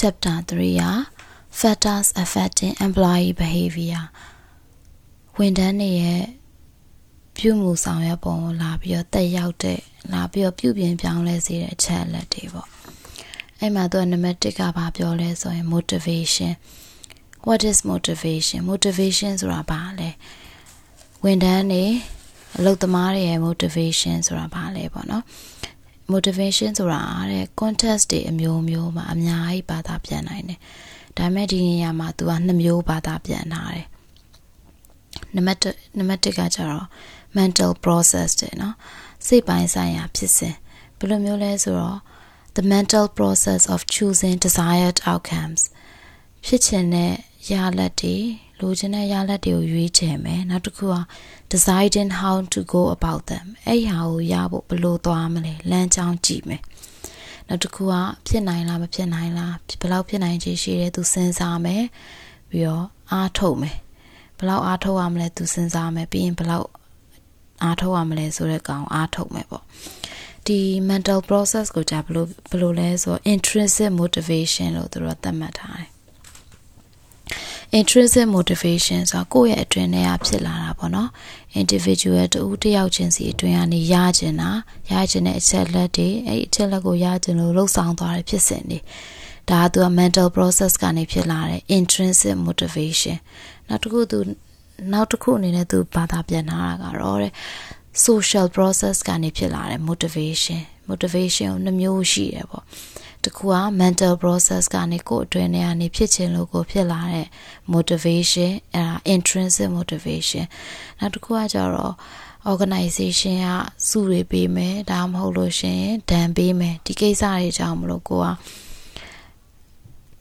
chapter 3ရာ factors affecting employee behavior ဝန်ထမ်းတွေရဲ့ပြုမှုဆောင်ရွက်ပုံကိုလာပြီးတော့တက်ရောက်တဲ့လာပြီးတော့ပြုပြင်ပြောင်းလဲစေတဲ့အချက်အလက်တွေပေါ့အဲ့မှာသူကနံပါတ်1ကဘာပြောလဲဆိုရင် motivation what is motivation motivation ဆိုတာဘာလဲဝန်ထမ်းတွေအလုပ်သမားတွေရဲ့ motivation ဆိုတာဘာလဲပေါ့နော် motivation ဆိုတာတဲ့ context တွေအမျိုးမျိုးမှာအများကြီးဘာသာပြန်နိုင်တယ်ဒါပေမဲ့ဒီနေရာမှာ तू ကနှစ်မျိုးဘာသာပြန်ထားတယ်နံပါတ်နံပါတ်1ကကျတော့ mental process တဲ့နော်စိတ်ပိုင်းဆိုင်ရာဖြစ်စဉ်ဘယ်လိုမျိုးလဲဆိုတော့ the mental process of choosing desired outcomes ဖြစ်ချင်တဲ့ရလဒ်တွေ လိုချင်တဲ့ရလဒ်တွေကိုရွေးချယ်မယ်နောက်တစ်ခုက deciding how to go about them အဲ့ဟာကိုရဖို့ဘယ်လိုသွားမလဲလမ်းကြောင်းကြည့်မယ်နောက်တစ်ခုကဖြစ်နိုင်လားမဖြစ်နိုင်လားဘယ်လောက်ဖြစ်နိုင်ခြေရှိတယ်သူစဉ်းစားမယ်ပြီးတော့အားထုတ်မယ်ဘယ်လောက်အားထုတ်ရမလဲသူစဉ်းစားမယ်ပြီးရင်ဘယ်လောက်အားထုတ်ရမလဲဆိုတဲ့ကောင်အားထုတ်မယ်ပေါ့ဒီ mental process ကိုじゃဘယ်လိုဘယ်လိုလဲဆိုတော့ intrinsic motivation လို့သူတို့သတ်မှတ်ထားတယ် intrinsic motivation ဆိုတာကိုယ့်ရဲ့အတွင်းထဲကဖြစ်လာတာပေါ့နော် individual တူတယောက်ချင်းစီအတွင်းကနေရကျင်တာရကျင်တဲ့အချက်လက်တွေအဲ့အချက်လက်ကိုရကျင်လို့လှုပ်ဆောင်သွားတဲ့ဖြစ်စဉ်တွေဒါကသူက mental process ကနေဖြစ်လာတဲ့ intrinsic motivation နောက်တစ်ခုသူနောက်တစ်ခုအနေနဲ့သူဘာသာပြန်ထားတာကတော့တဲ့ social process ကနေဖြစ်လာတဲ့ motivation motivation ကိုနှမျိုးရှိတယ်ပေါ့ တခုက mental process ကနေကိုယ်အတွင်းထဲကနေဖြစ်ချင်လို့ကိုဖြစ်လာတဲ့ motivation အဲဒါ intrinsic motivation နောက်တစ်ခုကကြတော့ organization ကစုတွေပေးမယ်ဒါမှမဟုတ်လို့ရှင်ဒဏ်ပေးမယ်ဒီကိစ္စတွေကြောင့်မလို့ကိုက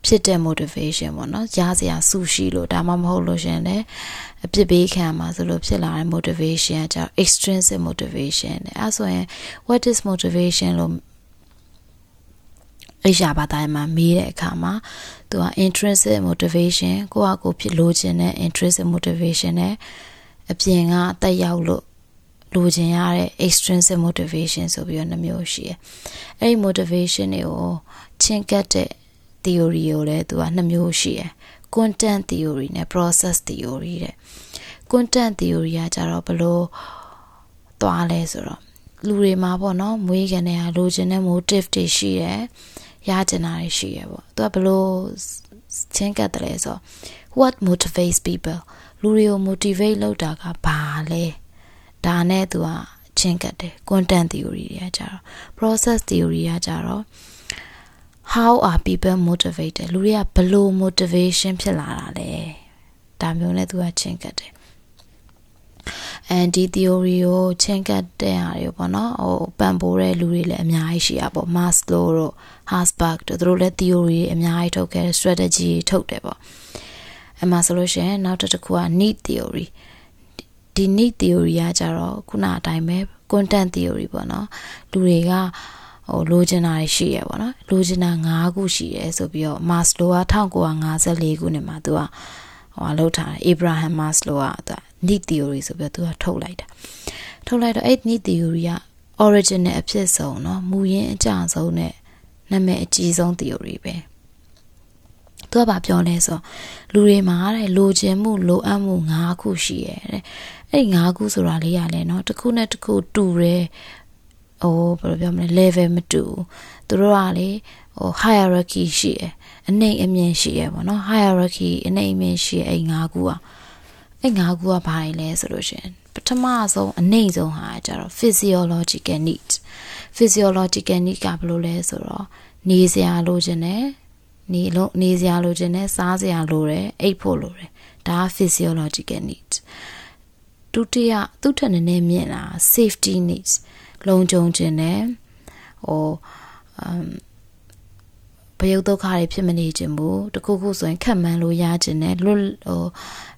ဖြစ်တဲ့ motivation ပေါ့နော်ကြားစရာစုရှိလို့ဒါမှမဟုတ်လို့ရှင်လည်းအပြစ်ပေးခံမှာဆိုလို့ဖြစ်လာတဲ့ motivation ကကြောင့် extrinsic motivation တဲ့အဲဆိုရင် what is motivation လို့ အိရှာဘာသာမှာမေးတဲ့အခါမှာသူက intrinsic motivation ကိုယ့်အကိုဖြစ်လိုချင်တဲ့ intrinsic motivation နဲ့အပြင်ကတက်ရောက်လို့လိုချင်ရတဲ့ extrinsic motivation ဆိုပြီးတော့နှမျိုးရှိတယ်။အဲ့ဒီ motivation တွေကိုချင်းကပ်တဲ့ theory ကိုလည်းသူကနှမျိုးရှိတယ်။ content theory နဲ့ process theory တဲ့ content theory ကကြတော့ဘလို့သွားလဲဆိုတော့လူတွေမှာပေါ့နော်မွေးကနေဟာလိုချင်တဲ့ motive တွေရှိတယ်။ ရကျင်တာတွေရှိရပေါ့သူကဘလို့ချင်းကတ်တယ်လဲဆို what motivates people လူတွေကို motivate လုပ်တာကဘာလဲဒါနဲ့သူကချင်းကတ်တယ် content theory တွေကကြတော့ process theory ကကြတော့ how are people motivated လူတွေကဘလို့ motivation ဖြစ်လာတာလဲဒါမျိုးနဲ့သူကချင်းကတ်တယ် and ဒီ theory ကိုချင်းကတ်တဲ့ဟာတွေပေါ့နော်ဟိုပံ့ပိုးတဲ့လူတွေလည်းအများကြီးရှိတာပေါ့ Maslow တို့ Herzberg တို့သူတို့လည်း theory အများကြီးထုတ်ခဲ့ strategy ထုတ်တယ်ပေါ့အမှဆိုလို့ရှိရင်နောက်တစ်ခုက need theory ဒီ need theory ကကြတော့ခုနအတိုင်းပဲ content theory ပေါ့နော်လူတွေကဟိုလိုချင်တာရှိရပေါ့နော်လိုချင်တာ၅ခုရှိရဲဆိုပြီးတော့ Maslow က1954ခုနှစ်မှာသူက ဟိုလောက်ထားတယ် Abraham Maslow ကသူ need theory ဆိုပြီးတော့သူကထုတ်လိုက်တာထုတ်လိုက်တော့အဲ့ need theory က original အဖြစ်ဆုံးเนาะမူရင်းအကြဆုံးနဲ့နာမည်အကြီးဆုံး theory ပဲသူကဘာပြောလဲဆိုလူတွေမှာတဲ့လိုချင်မှုလိုအပ်မှု၅ခုရှိရဲ့တဲ့အဲ့၅ခုဆိုတာလေးရလဲเนาะတစ်ခုနဲ့တစ်ခုတူတယ်ဟိုဘယ်လိုပြောမလဲ level မတူသူတို့ကလေဟို hierarchy ရှိတယ် အနှိမ်အမြင့်ရှိရပေါ့နော် hierarchy အနှိမ်အမြင့်ရှိအဲ့၅ခုอ่ะအဲ့၅ခုကဘာတွေလဲဆိုလို့ရှင်ပထမဆုံးအနှိမ်ဆုံးဟာကျတော့ physiological need physiological need ကဘယ်လိုလဲဆိုတော့နေစရာလိုချင်တယ်နေလို့နေစရာလိုချင်တယ်စားစရာလိုတယ်အိပ်ဖို့လိုတယ်ဒါက physiological need ဒုတိယသူ့ထက်နည်းနည်းမြင့်လာ safety needs လုံခြုံခြင်းနဲ့ဟိုအမ် ဘယုတ်ဒုက္ခတွေဖြစ်မနေခြင်းဘူးတခုခုဆိုရင်ခက်မှန်းလို့ရခြင်းနဲ့လွတ်ဟို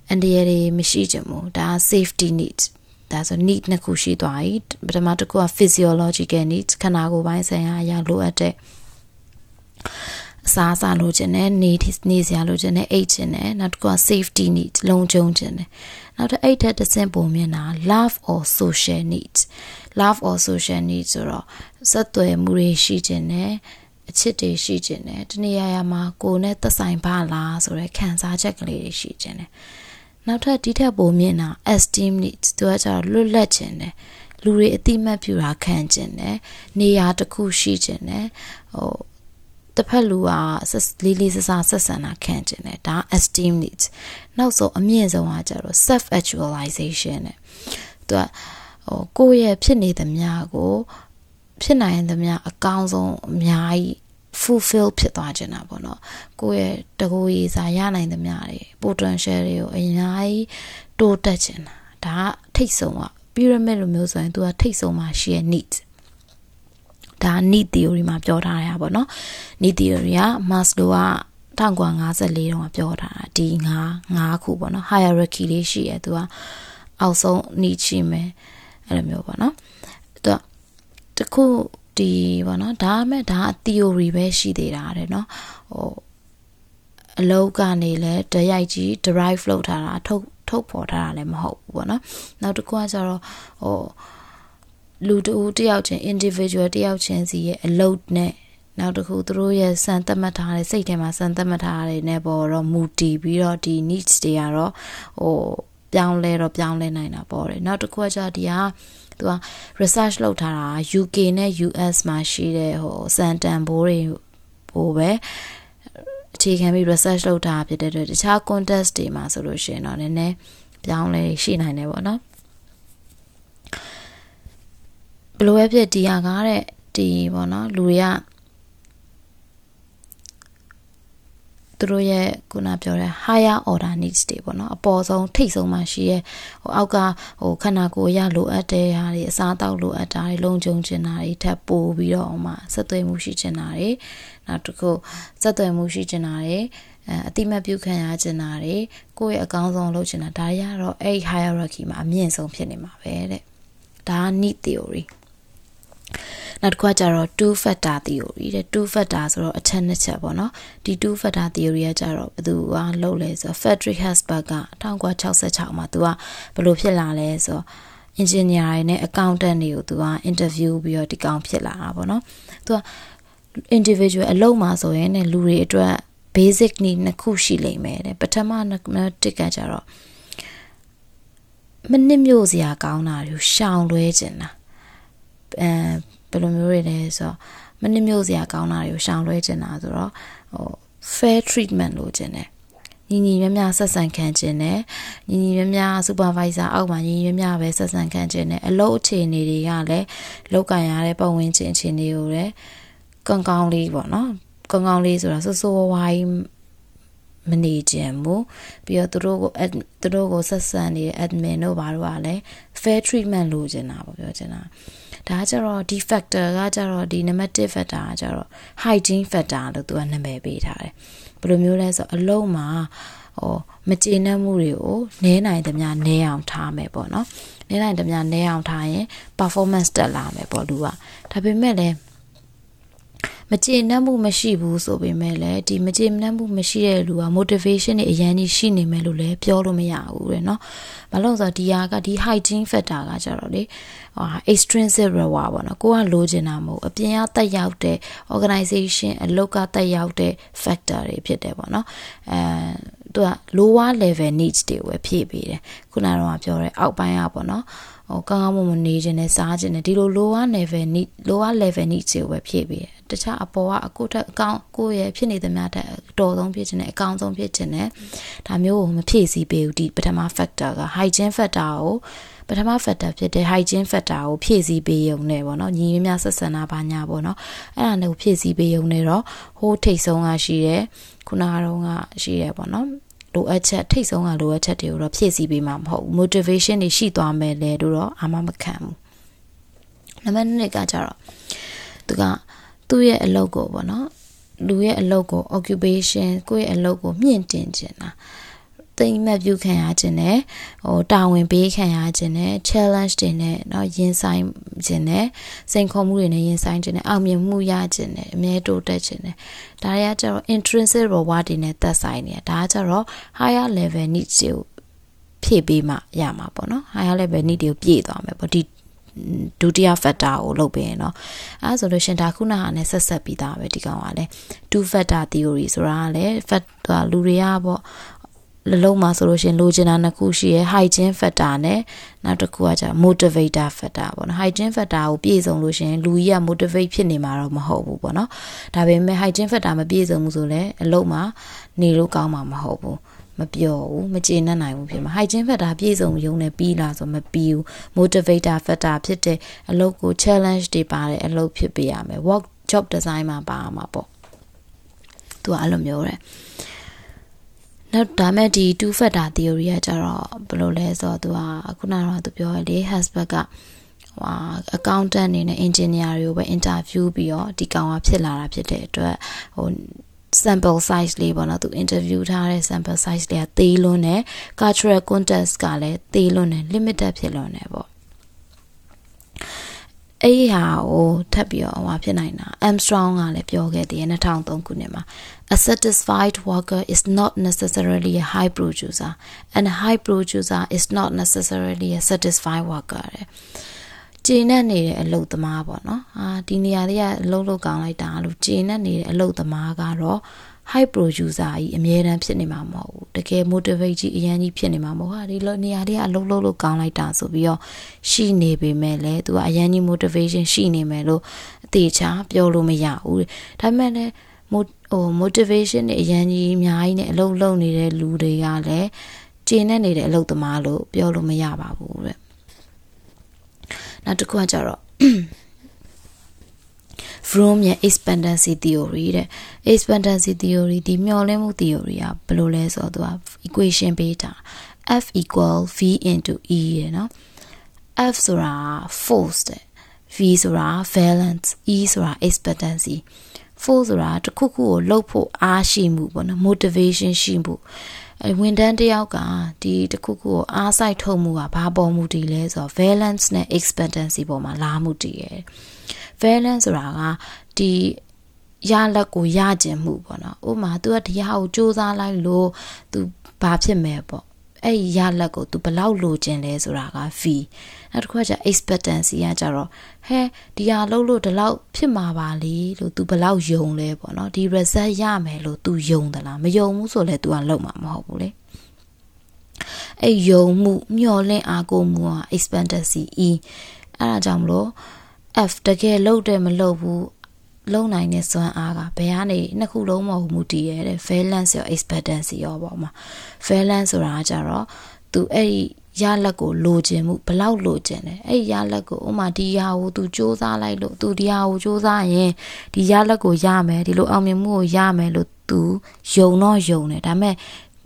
အန်ဒီရတွေမရှိခြင်းဘူးဒါ safety needs ဒါဆို need နှစ်ခုရှိသွားပြီပထမတစ်ခုက physiological needs ခန္ဓာကိုယ်ပိုင်းဆိုင်ရာအရာလိုအပ်တဲ့အစားအစာလိုချင်တယ်နေနေစရာလိုချင်တယ်အိတ်ချင်တယ်နောက်တစ်ခုက safety needs လုံခြုံချင်တယ်နောက်တစ်အိတ်ထက်တစ်ဆင့်ပုံမြင်တာ love or social needs love or social needs ဆိုတော့စက်သွယ်မှုတွေရှိခြင်းနဲ့ အချစ်တွေရှိကျင်တယ်တနေရာရာမှာကိုယ်နဲ့သက်ဆိုင်ပါလားဆိုတဲ့ခံစားချက်ကလေးတွေရှိကျင်တယ်နောက်ထပ်ဒီထက်ပိုမြင့်တာ esteem needs သူကကျတော့လွတ်လပ်ခြင်းတယ်လူတွေအတိမတ်ပြူတာခံခြင်းတယ်နေရာတစ်ခုရှိခြင်းတယ်ဟိုတစ်ဖက်လူကလေးလေးဆဆဆက်ဆံတာခံခြင်းတယ်ဒါ esteem needs နောက်ဆုံးအမြင့်ဆုံးကကျတော့ self actualization တဲ့သူကဟိုကိုယ့်ရဲ့ဖြစ်နေသမျှကို ဖြစ်နိုင်သမျှအကောင်းဆုံးအများကြီး fulfill ဖြစ်သွားခြင်းတာပေါ့နော်ကိုယ့်ရဲ့တကူရေးစာရနိုင်သမျှတွေ potential တွေကိုအများကြီးတိုးတက်ခြင်းတာဒါကထိတ်ဆုံးက pyramid လိုမျိုးဆိုရင်သူကထိတ်ဆုံးမှာရှိရဲ့ need ဒါ need theory မှာပြောထားရပါတော့ need theory က Maslow က1954တုန်းကပြောထားတာဒီ၅၅ခုပေါ့နော် hierarchy လေးရှိရဲသူကအောက်ဆုံး need ရှိမယ်အဲ့လိုမျိုးပေါ့နော်သူက တခုဒီပေါ့နော်ဒါမဲ့ဒါ theory ပဲရှိသေးတာတဲ့နော်ဟိုအလောက်ကနေလဲတရိုက်ကြီး derive လုပ်ထားတာထုတ်ထုတ်ပေါ်ထားတာလည်းမဟုတ်ဘူးပေါ့နော်နောက်တစ်ခုကကျတော့ဟိုလူတူတယောက်ချင်း individual တယောက်ချင်းစီရဲ့အလုပ်နဲ့နောက်တစ်ခုသူတို့ရဲ့စံသတ်မှတ်ထားတဲ့စိတ်ထဲမှာစံသတ်မှတ်ထားတဲ့နဲ့ပေါ်တော့မူတည်ပြီးတော့ဒီ needs တွေကတော့ဟို ပြောင်းလဲတော့ပြောင်းလဲနိုင်တာပေါ့တယ်နောက်တစ်ခုကကျဒီဟာသူက research လုပ်ထားတာ UK နဲ့ US မှာရှိတဲ့ဟိုစံတန်ဘိုးတွေဟိုပဲအခြေခံပြီး research လုပ်တာဖြစ်တဲ့အတွက်တခြား context တွေမှာဆိုလို့ရှိရင်တော့နည်းနည်းပြောင်းလဲရှိနိုင်တယ်ပေါ့နော်ဘလိုပဲဖြစ်ဒီဟာကားတဲ့ဒီပေါ့နော်လူတွေက သူတို့ရဲ့ခုနပြောတဲ့ higher order needs တွေပေါ့နော်အပေါ်ဆုံးထိတ်ဆုံးမှရှိရဲ့ဟိုအောက်ကဟိုခန္ဓာကိုယ်ရလိုအပ်တဲ့ဟာတွေအစားအသောက်လိုအပ်တာတွေလုံခြုံချင်တာတွေထပ်ပို့ပြီးတော့မှဆက်သွယ်မှုရှိချင်တာတွေနောက်တစ်ခုဆက်သွယ်မှုရှိချင်တာတွေအဲအတိမတ်ပြုခံရချင်တာတွေကိုယ့်ရဲ့အကောင်းဆုံးလုပ်ချင်တာဒါတွေကတော့အဲ့ hierarchy မှာအမြင့်ဆုံးဖြစ်နေမှာပဲတဲ့ဒါက need theory နောက်တစ်ခုကကျတော့2 factor theory တဲ့2 factor ဆိုတော့အချက်နှစ်ချက်ပေါ့နော်ဒီ2 factor theory ကကျတော့ဘယ်သူကလုပ်လဲဆိုတော့ Frederick Herzberg က1966မှာသူကဘယ်လိုဖြစ်လာလဲဆိုတော့ engineer တွေနဲ့ accountant တွေကိုသူက interview ပြီးတော့ဒီကောင်ဖြစ်လာတာပေါ့နော်သူက individual အလုံးမှာဆိုရင်လည်းလူတွေအတွက် basic need နှစ်ခုရှိလိမ့်မယ်တဲ့ပထမတစ်ကကျတော့မနစ်မြို့စရာကောင်းတာတွေကိုရှောင်လွဲကျင်တာ အဲဘယ်လိုမျိုးတွေလဲဆိုတော့မနစ်မျိုးစရာကောင်းတာတွေကိုရှောင်လွှဲချင်တာဆိုတော့ဟို fair treatment လို့ခြင်းတယ်ညီညီမြမြဆက်ဆံခံခြင်းနဲ့ညီညီမြမြ supervisor အောက်မှာညီညီမြမြပဲဆက်ဆံခံခြင်းနဲ့အလုပ်အခြေအနေတွေကလည်းလောက်ကန်ရတဲ့ပတ်ဝန်းကျင်အခြေအနေကိုလည်းကောင်းကောင်းလေးပေါ့နော်ကောင်းကောင်းလေးဆိုတာဆိုဆိုဝိုင်းမနေခြင်းဘူးပြီးတော့သူတို့ကိုသူတို့ကိုဆက်ဆံနေတဲ့ admin တို့ဘာတို့ကလည်း fair treatment လိုချင်တာပေါ့ပြောချင်တာ ဒါကြတော့ဒီ factor ကကြတော့ဒီ negative factor ကကြတော့ hygiene factor လို့သူကနာမည်ပေးထားတယ်ဘယ်လိုမျိုးလဲဆိုတော့အလုံးမှာဟိုမကျေနပ်မှုတွေကိုနည်းနိုင်သမျှနည်းအောင်ထားမယ်ပေါ့နော်နည်းနိုင်သမျှနည်းအောင်ထားရင် performance တက်လာမယ်ပေါ့လူကဒါပေမဲ့လည်း မကျေနပ်မှုမရှိဘူးဆိုပေမဲ့လည်းဒီမကျေနပ်မှုမရှိတဲ့လူက motivation တွေအရင်ကြီးရှိနေမယ်လို့လည်းပြောလို့မရဘူးတဲ့เนาะ။ဘာလို့ဆိုတော့ဒီဟာကဒီ hygiene factor ကကြတော့လေဟာ extrinsic reward ပေါ့နော်။ကိုကလိုချင်တာမဟုတ်အပြင်ကတက်ရောက်တဲ့ organization အလုပ်ကတက်ရောက်တဲ့ factor တွေဖြစ်တယ်ပေါ့နော်။အဲသူက lower level needs တွေပဲဖြည့်ပေးတယ်။ခုနကတော့ပြောရဲအောက်ပိုင်းကပေါ့နော်။ ဟိုကောင်းကောင်းမွန်မွန်နေခြင်းနဲ့စားခြင်းနဲ့ဒီလို lower level need lower level needs တွေကိုပဲဖြည့်ပေးတယ်တခြားအပေါ်ကအကိုထက်အကောင်းကိုရဲ့ဖြစ်နေတဲ့များတဲ့အတော်ဆုံးဖြစ်ခြင်းနဲ့အကောင်းဆုံးဖြစ်ခြင်းနဲ့ဒါမျိုးကိုမဖြည့်ဆည်းပေးဘူးဒီပထမ factor က hygiene factor ကိုပထမ factor ဖြစ်တဲ့ hygiene factor ကိုဖြည့်ဆည်းပေးရုံနဲ့ပေါ့နော်ညီမများဆက်ဆံတာပါညာပေါ့နော်အဲ့ဒါနဲ့ကိုဖြည့်ဆည်းပေးရုံနဲ့တော့ဟိုးထိတ်ဆုံးကရှိတယ်ခုနကတော့ကရှိတယ်ပေါ့နော် လိုအပ်ချက်ထိတ်ဆုံးကလိုအပ်ချက်တွေကိုတော့ဖြည့်ဆည်းပေးမှာမဟုတ်ဘူး motivation တွေရှိသွားမယ်လေတို့တော့အာမမခံဘူးနံပါတ်2ကကြတော့သူကသူ့ရဲ့အလုပ်ကိုပေါ့နော်လူရဲ့အလုပ်ကို occupation ကိုယ့်ရဲ့အလုပ်ကိုမြင့်တင်ခြင်းတာ သိမ့်မှတ်ပြုခံရခြင်းနဲ့ဟိုတာဝန်ပေးခံရခြင်းနဲ့ challenge တွေနဲ့เนาะရင်ဆိုင်ခြင်းနဲ့စိန်ခေါ်မှုတွေနဲ့ရင်ဆိုင်ခြင်းနဲ့အောင်မြင်မှုရခြင်းနဲ့အမြဲတိုးတက်ခြင်းနဲ့ဒါတွေကကျတော့ intrinsic reward တွေနဲ့သက်ဆိုင်နေတာဒါကကျတော့ higher level needs တွေကိုဖြည့်ပေးမှရမှာပေါ့နော် higher level need တွေကိုပြည့်သွားမယ်ပေါ့ဒီ ဒုတိယ factor ကိုလုပ်ပေးရင်เนาะအဲဆိုလို့ရှင်ဒါခုနကလည်းဆက်ဆက်ပြီးသားပဲဒီကောင်ကလည်း two factor theory ဆိုတာကလည်း factor လူတွေကပေါ့ လလုံးမှာဆိုလို့ရှင်လိုချင်တာနှစ်ခုရှိရယ် hygiene factor နဲ့နောက်တစ်ခုကじゃ motivator factor ပေါ့နော် hygiene factor ကိုပြည့်စုံလို့ရှင်လူကြီးက motivate ဖြစ်နေမှာတော့မဟုတ်ဘူးပေါ့နော်ဒါပေမဲ့ hygiene factor မပြည့်စုံဘူးဆိုလည်းအလုံးမှာနေလို့ကောင်းမှာမဟုတ်ဘူးမပြောဘူးမကျေနပ်နိုင်ဘူးဖြစ်မှာ hygiene factor ပြည့်စုံရုံနဲ့ပြီးလားဆိုမပြီးဘူး motivator factor ဖြစ်တဲ့အလုပ်ကို challenge တွေပါတဲ့အလုပ်ဖြစ်ပေးရမယ် work job design မှာပါမှာပေါ့သူကအဲ့လိုမျိုးတဲ့ နောက်ဒါမဲ့ဒီ two factor theory ကကြတော့ဘယ်လိုလဲဆိုတော့သူကခုနကတော့သူပြောရလေ Hasberg ကဟို accountant အနေနဲ့ engineer တွေကိုပဲ interview ပြီးတော့ဒီကောင်ကဖြစ်လာတာဖြစ်တဲ့အတွက်ဟို sample size လေးပေါ့နော်သူ interview ထားတဲ့ sample size လေးကသေးလွန်းတယ် cultural context ကလည်းသေးလွန်းတယ် limited ဖြစ်လွန်းတယ်ပေါ့ အဲ့ဒီဟာကိုထပ်ပြီးတော့ဟိုဖြစ်နိုင်တာ Armstrong ကလည်းပြောခဲ့တယ်2003ခုနှစ်မှာ a satisfied worker is not necessarily a high producer and a high producer is not necessarily a satisfied worker တဲ့ကျင်းနဲ့နေတဲ့အလုပ်သမားပေါ့နော်အာဒီနေရာလေးကအလုပ်လုပ်ကောင်းလိုက်တာလို့ကျင်းနဲ့နေတဲ့အလုပ်သမားကတော့ high producer ကြီးအမြဲတမ်းဖြစ်နေမှာမဟုတ်ဘူးတကယ် motivate ကြီးအရင်ကြီးဖြစ်နေမှာမဟုတ်ဟာဒီလိုနေရာလေးကအလုပ်လုပ်လို့ကောင်းလိုက်တာဆိုပြီးတော့ရှိနေပေမဲ့လည်းသူကအရင်ကြီး motivation ရှိနေမယ်လို့အသေးချာပြောလို့မရဘူးဒါပေမဲ့လည်းဟို motivation နဲ့အရင်ကြီးအများကြီးနဲ့အလုပ်လုပ်နေတဲ့လူတွေကလည်းကျင်းနေနေတဲ့အလုပ်သမားလို့ပြောလို့မရပါဘူးတဲ့နောက်တစ်ခုကကြတော့ Fromm ရဲ့ expandancy theory တဲ့ expandancy theory ဒီမျောလင်းမှု theory ကဘယ်လိုလဲဆိုတော့သူက equation ပေးတာ F equal V into E တဲ့နော် F ဆိုတာ force တဲ့ V ဆိုတာ valence E ဆိုတာ expandancy force ဆိုတာတစ်ခုခုကိုလှုပ်ဖို့အားရှိမှုပေါ့နော် motivation ရှိမှုအဲဝန်ထမ်းတယောက်ကဒီတခုခုကိုအားစိုက်ထုတ်မှုကဘာပေါ်မှုတည်လဲဆိုတော့ valence နဲ့ expectancy ပေါ်မှာလာမှုတည်ရ ယ် valence ဆိုတာကဒီရလက်ကိုရကျင်မှုပေါ့နော်ဥပမာ तू ကဒီဟာကိုစူးစမ်းလိုက်လို့ तू ဘာဖြစ်မယ်ပေါ့အဲ့ရလက်ကို तू ဘလောက်လိုချင်လဲဆိုတာက V နောက်တစ်ခုကကျ expectancy ကကြတော့ဟဲဒီဟာလှုပ်လို့ဒီလောက်ဖြစ်မှာပါလေလို့ तू ဘလောက်ယုံလဲပေါ့နော်ဒီ result ရမယ်လို့ तू ယုံသလားမယုံဘူးဆိုလဲ तू ကလုပ်မှာမဟုတ်ဘူးလေအဲ့ယုံမှုမျှော်လင့်အားကိုးမှုက expectancy E အဲ့ဒါကြောင့်မလို့ F တကယ်လှုပ်တယ်မလှုပ်ဘူးလုံနိုင်တဲ့စွမ်းအားကဘယ်ကနေနှစ်ခုလုံးမဟုတ်မူတည်ရတဲ့ valence ရော expectancy ရောပေါ့မှာ valence ဆိုတာကကြတော့သူအဲ့ဒီရလက်ကိုလိုချင်မှုဘလောက်လိုချင်တယ်အဲ့ဒီရလက်ကိုဥမာဒီဟာကိုသူစူးစမ်းလိုက်လို့သူဒီဟာကိုစူးစမ်းရင်ဒီရလက်ကိုရမယ်ဒီလိုအောင်မြင်မှုကိုရမယ်လို့သူယုံတော့ယုံတယ်ဒါပေမဲ့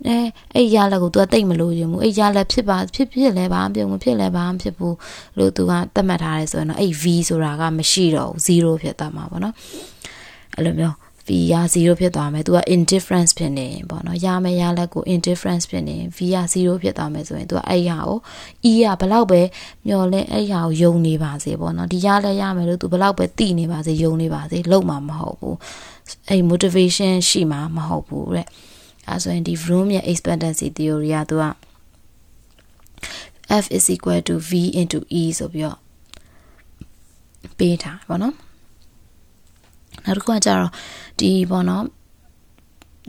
အဲအဲ့ရလက်ကို तू ကတိတ်မလို့ရင်ဘူးအဲ့ရလက်ဖြစ်ပါဖြစ်ဖြစ်လဲပါမဖြစ်ဘူးဖြစ်လဲပါမဖြစ်ဘူးလို့ तू ကသတ်မှတ်ထားတယ်ဆိုရင်တော့အဲ့ V ဆိုတာကမရှိတော့ဘူး0ဖြစ်သွားမှာပေါ့နော်အဲ့လိုမျိုး V က0ဖြစ်သွားမယ်။ तू က indifference ဖြစ်နေရင်ပေါ့နော်။ရမယ်ရလက်ကို indifference ဖြစ်နေရင် V က0ဖြစ်သွားမယ်ဆိုရင် तू ကအဲ့ဟာကို E ကဘလောက်ပဲမျောလင်းအဲ့ဟာကိုယုံနေပါစေပေါ့နော်။ဒီရလက်ရမယ်လို့ तू ဘလောက်ပဲသိနေပါစေယုံနေပါစေလုံးမှာမဟုတ်ဘူး။အဲ့ motivation ရှိမှာမဟုတ်ဘူးတဲ့။ အဲဆိုရင်ဒီ Vroom ရဲ့ expectancy theory ကသူက F is equal to V into E ဆိုပြီးတော့ပေးထားပါတော့နောက်တစ်ခုကကြတော့ဒီပေါ့နော်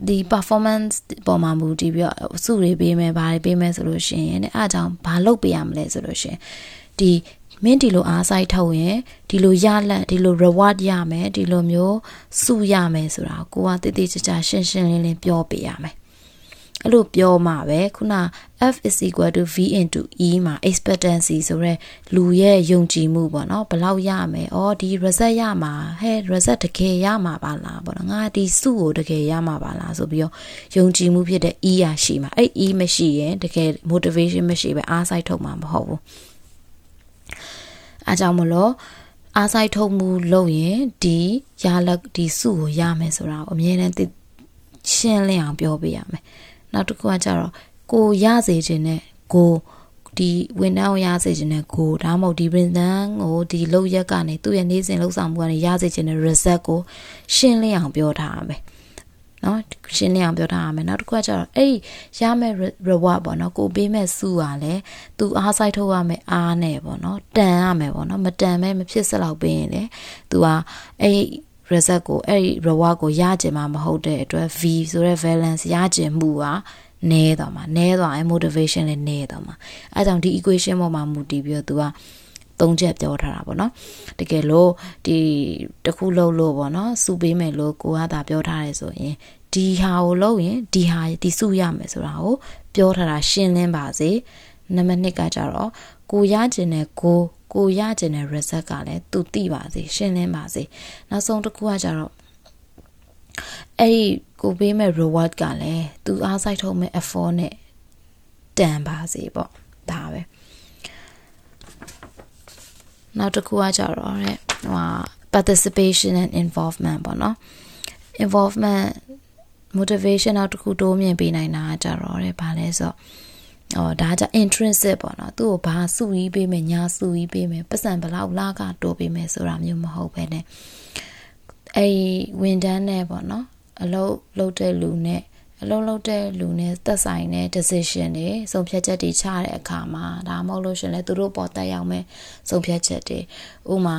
ဒီ performance ပေါ်မှာမူတည်ပြီးတော့စုတွေပေးမယ်ဘာတွေပေးမယ်ဆိုလို့ရှိရင်တဲ့အားကြောင့်ဘာလုပ်ပေးရမလဲဆိုလို့ရှိရင်ဒီ မင်းဒီလိုအားစိုက်ထုတ်ရင်ဒီလိုရလက်ဒီလို reward ရမယ်ဒီလိုမျိုးစုရမယ်ဆိုတာကိုကတည်တည်ချာချာရှင်းရှင်းလင်းလင်းပြောပြရမယ်အဲ့လိုပြောမှပဲခုန f is equal to v into e မှာ expectancy ဆိုရဲလူရဲ့ယုံကြည်မှုပေါ့နော်ဘယ်လောက်ရမယ်။အော်ဒီ result ရမှာဟဲ့ result တကယ်ရမှာပါလားပေါ့နော်။ငါဒီစုကိုတကယ်ရမှာပါလားဆိုပြီးတော့ယုံကြည်မှုဖြစ်တဲ့ e ရရှိမှာ။အဲ့ e မရှိရင်တကယ် motivation မရှိပဲအားစိုက်ထုတ်မှာမဟုတ်ဘူး။ အားကြောင့်မလို့အားဆိုင်ထုံမှုလုပ်ရင်ဒီရလက်ဒီစုကိုရမယ်ဆိုတာကိုအမြဲတမ်းသိရှင်းလင်းအောင်ပြောပေးရမယ်နောက်တစ်ခုကကြတော့ကိုရစေခြင်းနဲ့ကိုဒီဝန်ထမ်းကိုရစေခြင်းနဲ့ကိုဒါမှမဟုတ်ဒီဝန်ထမ်းကိုဒီလောက်ရက်ကနေသူ့ရဲ့နေစဉ်လှုပ်ဆောင်မှုကနေရစေခြင်းနဲ့ result ကိုရှင်းလင်းအောင်ပြောထားရမယ် နော်ရှင်းလင်းအောင်ပြောထားရမယ်နောက်တစ်ခုကကျတော့အဲ့ဒီရမယ့် reward ပေါ့နော်ကိုပေးမဲ့စုကလည်းသူအားဆိုင်ထုတ်ရမယ်အားနဲ့ပေါ့နော်တန်ရမယ်ပေါ့နော်မတန်မဲမဖြစ်စလောက်ပေးရင်လေသူကအဲ့ result ကိုအဲ့ဒီ reward ကိုရကြမှာမဟုတ်တဲ့အတွက် V ဆိုတဲ့ balance ရကြမှုကနည်းသွားမှာနည်းသွားရင် motivation လည်းနည်းသွားမှာအဲကြောင့်ဒီ equation ပေါ်မှာမူတည်ပြီးတော့သူက သုံးချက်ပြောထားတာပေါ့နော်တကယ်လို့ဒီတခုလုံးလို့ပေါ့နော်စုပေးမယ်လို့ကိုကသာပြောထားတယ်ဆိုရင်ဒီဟာကိုလုပ်ရင်ဒီဟာဒီစုရမယ်ဆိုတာကိုပြောထားတာရှင်းလင်းပါစေနံပါတ်1ကကြတော့ကိုရကျင်တဲ့ကိုကိုရကျင်တဲ့ result ကလည်းသူသိပါစေရှင်းလင်းပါစေနောက်ဆုံးတစ်ခုကကြတော့အဲ့ဒီကိုပေးမဲ့ reward ကလည်းသူအားစိုက်ထုတ်မဲ့ effort နဲ့တန်ပါစေပေါ့ဒါပဲ နောက်တစ်ခုကကြတော့တဲ့ဟို participation and involvement ပေါ့နော် involvement motivation နောက်တစ်ခုတိုးမြင့်ပေးနိုင်တာကြတော့တဲ့ဘာလဲဆိုတော့ဩဒါကြ intrinsic ပေါ့နော်သူ့ကိုဘာစုပြီးပေးမယ်ညာစုပြီးပေးမယ်ပတ်စံဘလောက်လာကတိုးပေးမယ်ဆိုတာမျိုးမဟုတ်ပဲねအဲ့ဝန်တန်းနဲ့ပေါ့နော်အလုပ်လုပ်တဲ့လူနဲ့ အလုံးလုံးတဲ့လူနဲ့သက်ဆိုင်တဲ့ decision တွေဆုံးဖြတ်ချက်တွေချတဲ့အခါမှာဒါမှမဟုတ်လို့ရှင်လဲသူတို့ပေါ်တက်ရောက်မဲ့ဆုံးဖြတ်ချက်တွေဥမာ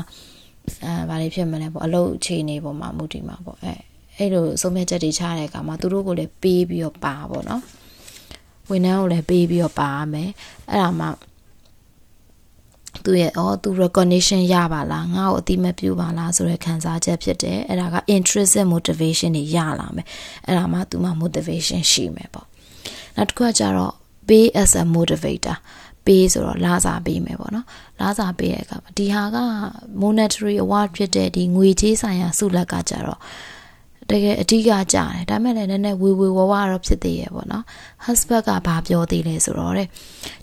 အဲဘာတွေဖြစ်မလဲပေါ့အလုပ်အခြေအနေပေါ်မှာမူတည်မှာပေါ့အဲအဲ့လိုဆုံးဖြတ်ချက်တွေချတဲ့အခါမှာသူတို့ကိုလည်းပေးပြီးတော့ပါပေါ့နော်ဝန်ထမ်းကိုလည်းပေးပြီးတော့ပါရမယ်အဲ့ဒါမှ သူရဲ့အော်သူ recognition ရပါလားငါ့ကိုအတိမပြုပါလားဆိုတဲ့ခံစားချက်ဖြစ်တယ်အဲ့ဒါက intrinsic motivation တွေရလာမယ်အဲ့ဒါမှသူမှ motivation ရှိမယ်ပေါ့နောက်တစ်ခုကကြတော့ pay as a motivator ပေးဆိုတော့လာစာပေးမယ်ပေါ့နော်လာစာပေးတဲ့အခါမှာဒီဟာက monetary award ဖြစ်တဲ့ဒီငွေကြေးဆိုင်ရာဆုလက်ကကြတော့ တကယ်အဓိကကြားတယ်ဒါမဲ့လည်းနည်းနည်းဝေဝေဝဝတော့ဖြစ်သေးရဲ့ပေါ့နော် husband ကဘာပြောသေးလဲဆိုတော့တဲ့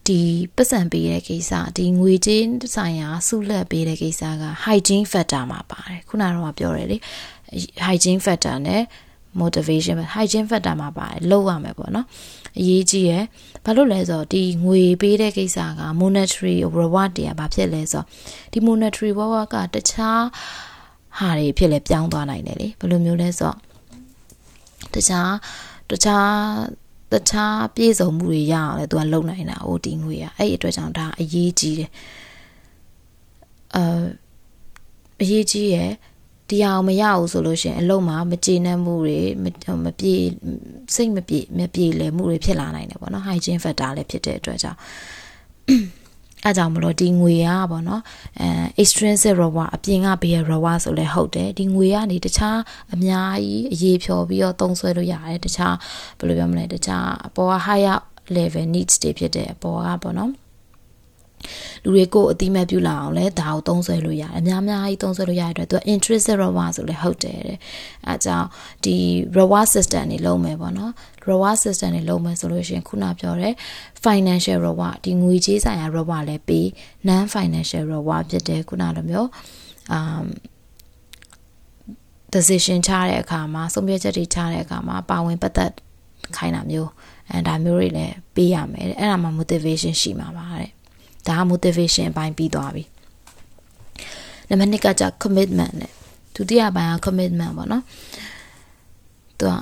ဒီပတ်စံပေးတဲ့ကိစ္စဒီငွေကြေးဆိုင်ရာဆုလက်ပေးတဲ့ကိစ္စက hygiene factor မှာပါတယ်ခုနကတော့ပြောတယ်လေ hygiene factor နဲ့ motivation hygiene factor မှာပါတယ်လောက်ရမယ်ပေါ့နော်အရေးကြီးရယ်ဘာလို့လဲဆိုတော့ဒီငွေပေးတဲ့ကိစ္စက monetary reward တွေကဘာဖြစ်လဲဆိုတော့ဒီ monetary reward ကတခြား ဟာတွေဖြစ်လဲပြောင်းသွားနိုင်တယ်လေဘယ်လိုမျိုးလဲဆိုတော့တခြားတခြားတခြားပြည့်စုံမှုတွေရအောင်လဲသူကလုံနိုင်တာ OT ငွေอ่ะအဲ့ဒီအတွက်ကြောင့်ဒါအရေးကြီးတယ်အာအရေးကြီးရယ်ဒီအောင်မရဘူးဆိုလို့ရှိရင်အလုံးမှာမကျေနပ်မှုတွေမပြေစိတ်မပြေမပြေလည်မှုတွေဖြစ်လာနိုင်တယ်ပေါ့နော် hygiene factor လည်းဖြစ်တဲ့အတွက်ကြောင့် အဲကြောင့်မလို့ဒီငွေကပေါ့နော်အဲ extrinsic reward အပြင်ကပေးရ reward ဆိုလဲဟုတ်တယ်ဒီငွေကနေတခြားအများကြီးအရေးဖြော်ပြီးတော့သုံးဆွဲလို့ရတယ်တခြားဘယ်လိုပြောမလဲတခြားအပေါ်က higher level needs တွေဖြစ်တဲ့အပေါ်ကပေါ့နော် လူတွေကိုအတိမတ်ပြုလာအောင်လဲဒါကိုသုံးဆွဲလို့ရတယ်အများများကြီးသုံးဆွဲလို့ရတဲ့အတွက်သူက intrinsic reward ဆိုလဲဟုတ်တယ်တဲ့အဲကြောင့်ဒီ reward system တွေလုံးမယ်ပေါ့နော် reward system တွေလုံးမယ်ဆိုလို့ရှိရင်ခုနပြောတဲ့ financial reward ဒီငွေကြေးဆိုင်ရာ reward လည်းပေး non financial reward ဖြစ်တယ်ခုနလိုမျိုး um decision ချတဲ့အခါမှာဆုံးဖြတ်ချက်တွေချတဲ့အခါမှာပါဝင်ပတ်သက်ခိုင်းတာမျိုးအဲဒါမျိုးတွေလည်းပေးရမယ်အဲ့ဒါမှ motivation ရှိမှာပါတဲ့ ဒါက motivation အပိုင်းပြီးသွားပြီနံပါတ်2ကကြ commitment နဲ့ဒုတိယပိုင်းက commitment ပေါ့နော်သူက